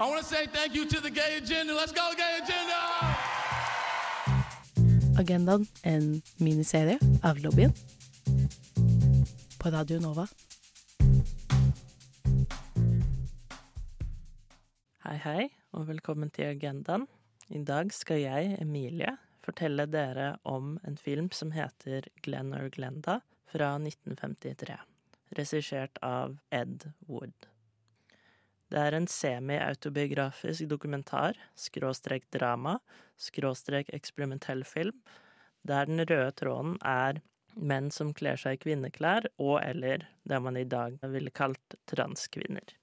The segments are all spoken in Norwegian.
I want to say thank you to the gay agenda. Let's go, gay agenda! Agendaen, en miniserie av lobbyen på Radio Nova. Hei, hei, og velkommen til Agendaen. I dag skal jeg, Emilie, fortelle dere om en film som heter Glenn or Glenda fra 1953, regissert av Ed Wood. Det er en semi-autobiografisk dokumentar, skråstrek drama, skråstrek eksperimentell film, der den røde tråden er menn som kler seg i kvinneklær, og eller det man i dag ville kalt transkvinner.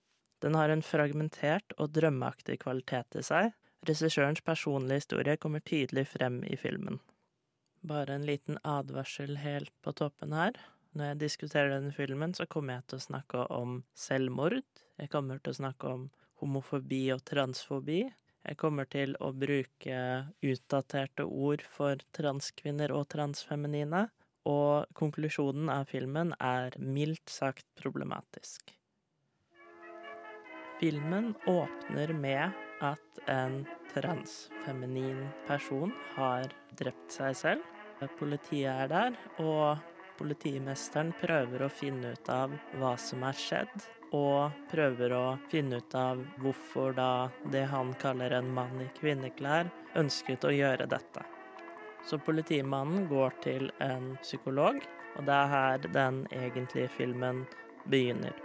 Den har en fragmentert og drømmeaktig kvalitet til seg. Regissørens personlige historie kommer tydelig frem i filmen. Bare en liten advarsel helt på toppen her. Når jeg diskuterer denne filmen, så kommer jeg til å snakke om selvmord. Jeg kommer til å snakke om homofobi og transfobi. Jeg kommer til å bruke utdaterte ord for transkvinner og transfeminine. Og konklusjonen av filmen er mildt sagt problematisk. Filmen åpner med at en transfeminin person har drept seg selv. Politiet er der, og politimesteren prøver å finne ut av hva som er skjedd, og prøver å finne ut av hvorfor da det han kaller en mann i kvinneklær, ønsket å gjøre dette. Så politimannen går til en psykolog, og det er her den egentlige filmen begynner.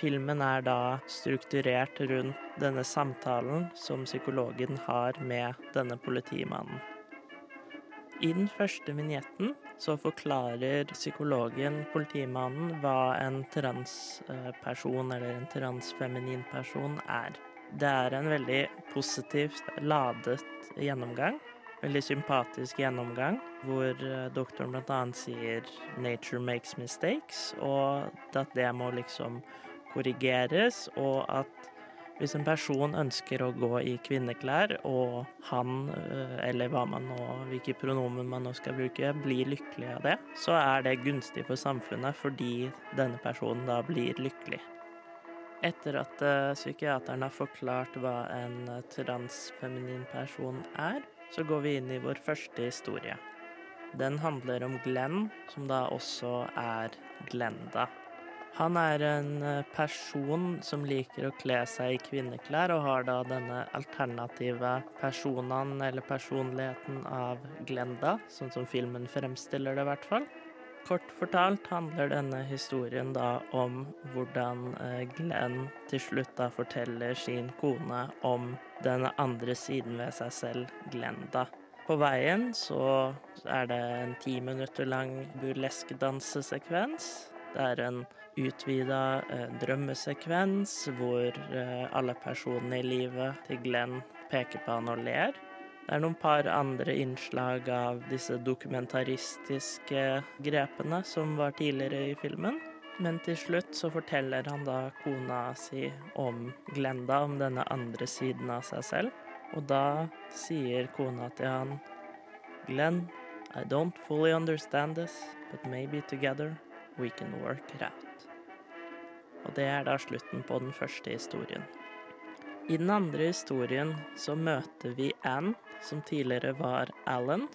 Filmen er da strukturert rundt denne samtalen som psykologen har med denne politimannen. I den første vignetten så forklarer psykologen politimannen hva en transperson eller en transfeminin person er. Det er en veldig positivt ladet gjennomgang. Veldig sympatisk gjennomgang, hvor eh, doktoren annet sier 'nature makes mistakes', og at det må liksom korrigeres, og at hvis en person ønsker å gå i kvinneklær, og han, eh, eller hva man nå, hvilke pronomen man nå skal bruke, blir lykkelig av det, så er det gunstig for samfunnet fordi denne personen da blir lykkelig. Etter at uh, psykiateren har forklart hva en transfeminin person er, så går vi inn i vår første historie. Den handler om Glenn, som da også er Glenda. Han er en person som liker å kle seg i kvinneklær, og har da denne alternative personen eller personligheten av Glenda, sånn som filmen fremstiller det, i hvert fall. Kort fortalt handler denne historien da om hvordan Glenn til slutt da forteller sin kone om den andre siden ved seg selv, Glenda. På veien så er det en ti minutter lang burlesk dansesekvens. Det er en utvida eh, drømmesekvens hvor eh, alle personene i livet til Glenn peker på han og ler. Det er noen par andre innslag av disse dokumentaristiske grepene som var tidligere i filmen. Men til slutt så forteller han da kona si om Glenda, om denne andre siden av seg selv. Og da sier kona til han Glenn, I don't fully understand this, but maybe together we can work it out. Og det er da slutten på den første historien. I den andre historien så møter vi Anne, som tidligere var Alan.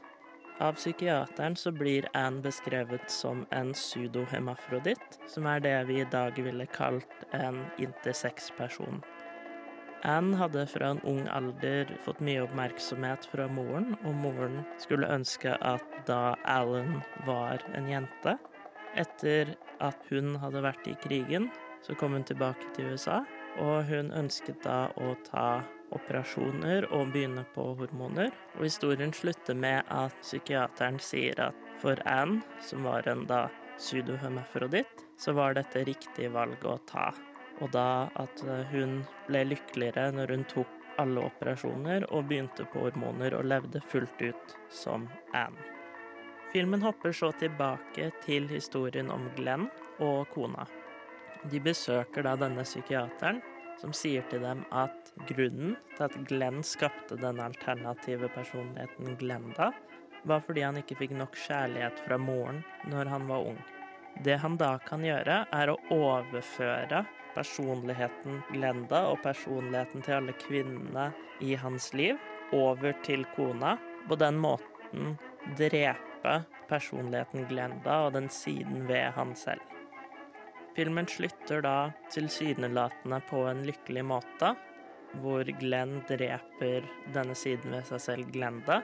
Av psykiateren så blir Anne beskrevet som en pseudohemafroditt, som er det vi i dag ville kalt en intersex-person. Anne hadde fra en ung alder fått mye oppmerksomhet fra moren, og moren skulle ønske at da Alan var en jente. Etter at hun hadde vært i krigen, så kom hun tilbake til USA, og hun ønsket da å ta operasjoner og begynne på hormoner. Og historien slutter med at psykiateren sier at for Anne, som var en da pseudohemafroditt, så var dette riktig valg å ta. Og da at hun ble lykkeligere når hun tok alle operasjoner og begynte på hormoner og levde fullt ut som Anne. Filmen hopper så tilbake til historien om Glenn og kona. De besøker da denne psykiateren, som sier til dem at grunnen til at Glenn skapte denne alternative personligheten Glenda, var fordi han ikke fikk nok kjærlighet fra moren når han var ung. Det han da kan gjøre, er å overføre personligheten Glenda og personligheten til alle kvinnene i hans liv over til kona. På den måten drepe personligheten Glenda og den siden ved han selv. Filmen slutter da tilsynelatende på en lykkelig måte, hvor Glenn dreper denne siden ved seg selv, Glenda,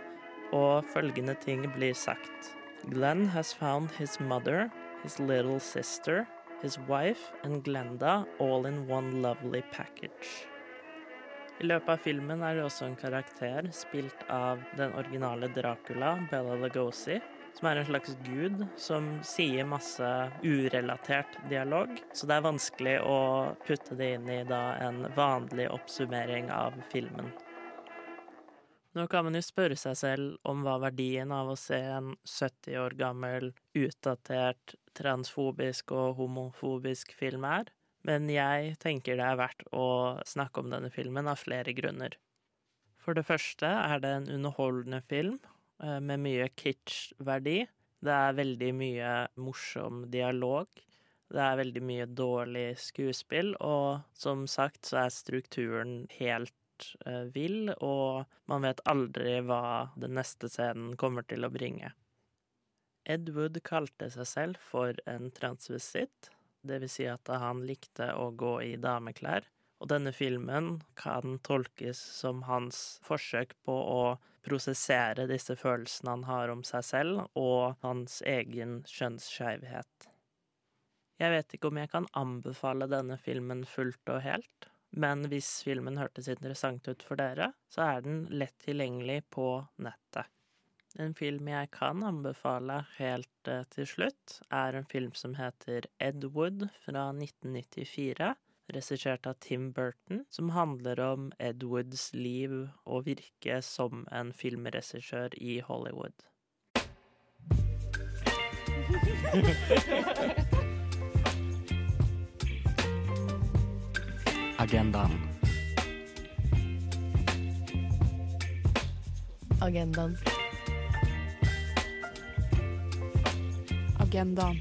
og følgende ting blir sagt. Glenn has found his mother, his little sister, his wife and Glenda all in one lovely package. I løpet av filmen er det også en karakter spilt av den originale Dracula, Bella Lugosi, som er en slags gud som sier masse urelatert dialog. Så det er vanskelig å putte det inn i en vanlig oppsummering av filmen. Nå kan man jo spørre seg selv om hva verdien av å se en 70 år gammel, utdatert, transfobisk og homofobisk film er, men jeg tenker det er verdt å snakke om denne filmen av flere grunner. For det første er det en underholdende film eh, med mye kitsch-verdi. Det er veldig mye morsom dialog. Det er veldig mye dårlig skuespill, og som sagt så er strukturen helt eh, vill, og man vet aldri hva den neste scenen kommer til å bringe. Ed Wood kalte seg selv for en transvisitt, det vil si at han likte å gå i dameklær. Og denne filmen kan tolkes som hans forsøk på å prosessere disse følelsene han har om seg selv, og hans egen kjønnsskeivhet. Jeg vet ikke om jeg kan anbefale denne filmen fullt og helt, men hvis filmen hørtes interessant ut for dere, så er den lett tilgjengelig på nettet. En film jeg kan anbefale helt uh, til slutt, er en film som heter Ed Wood fra 1994, regissert av Tim Burton, som handler om Ed Woods liv og virke som en filmregissør i Hollywood. Agendaen. Agendaen. Agendaen.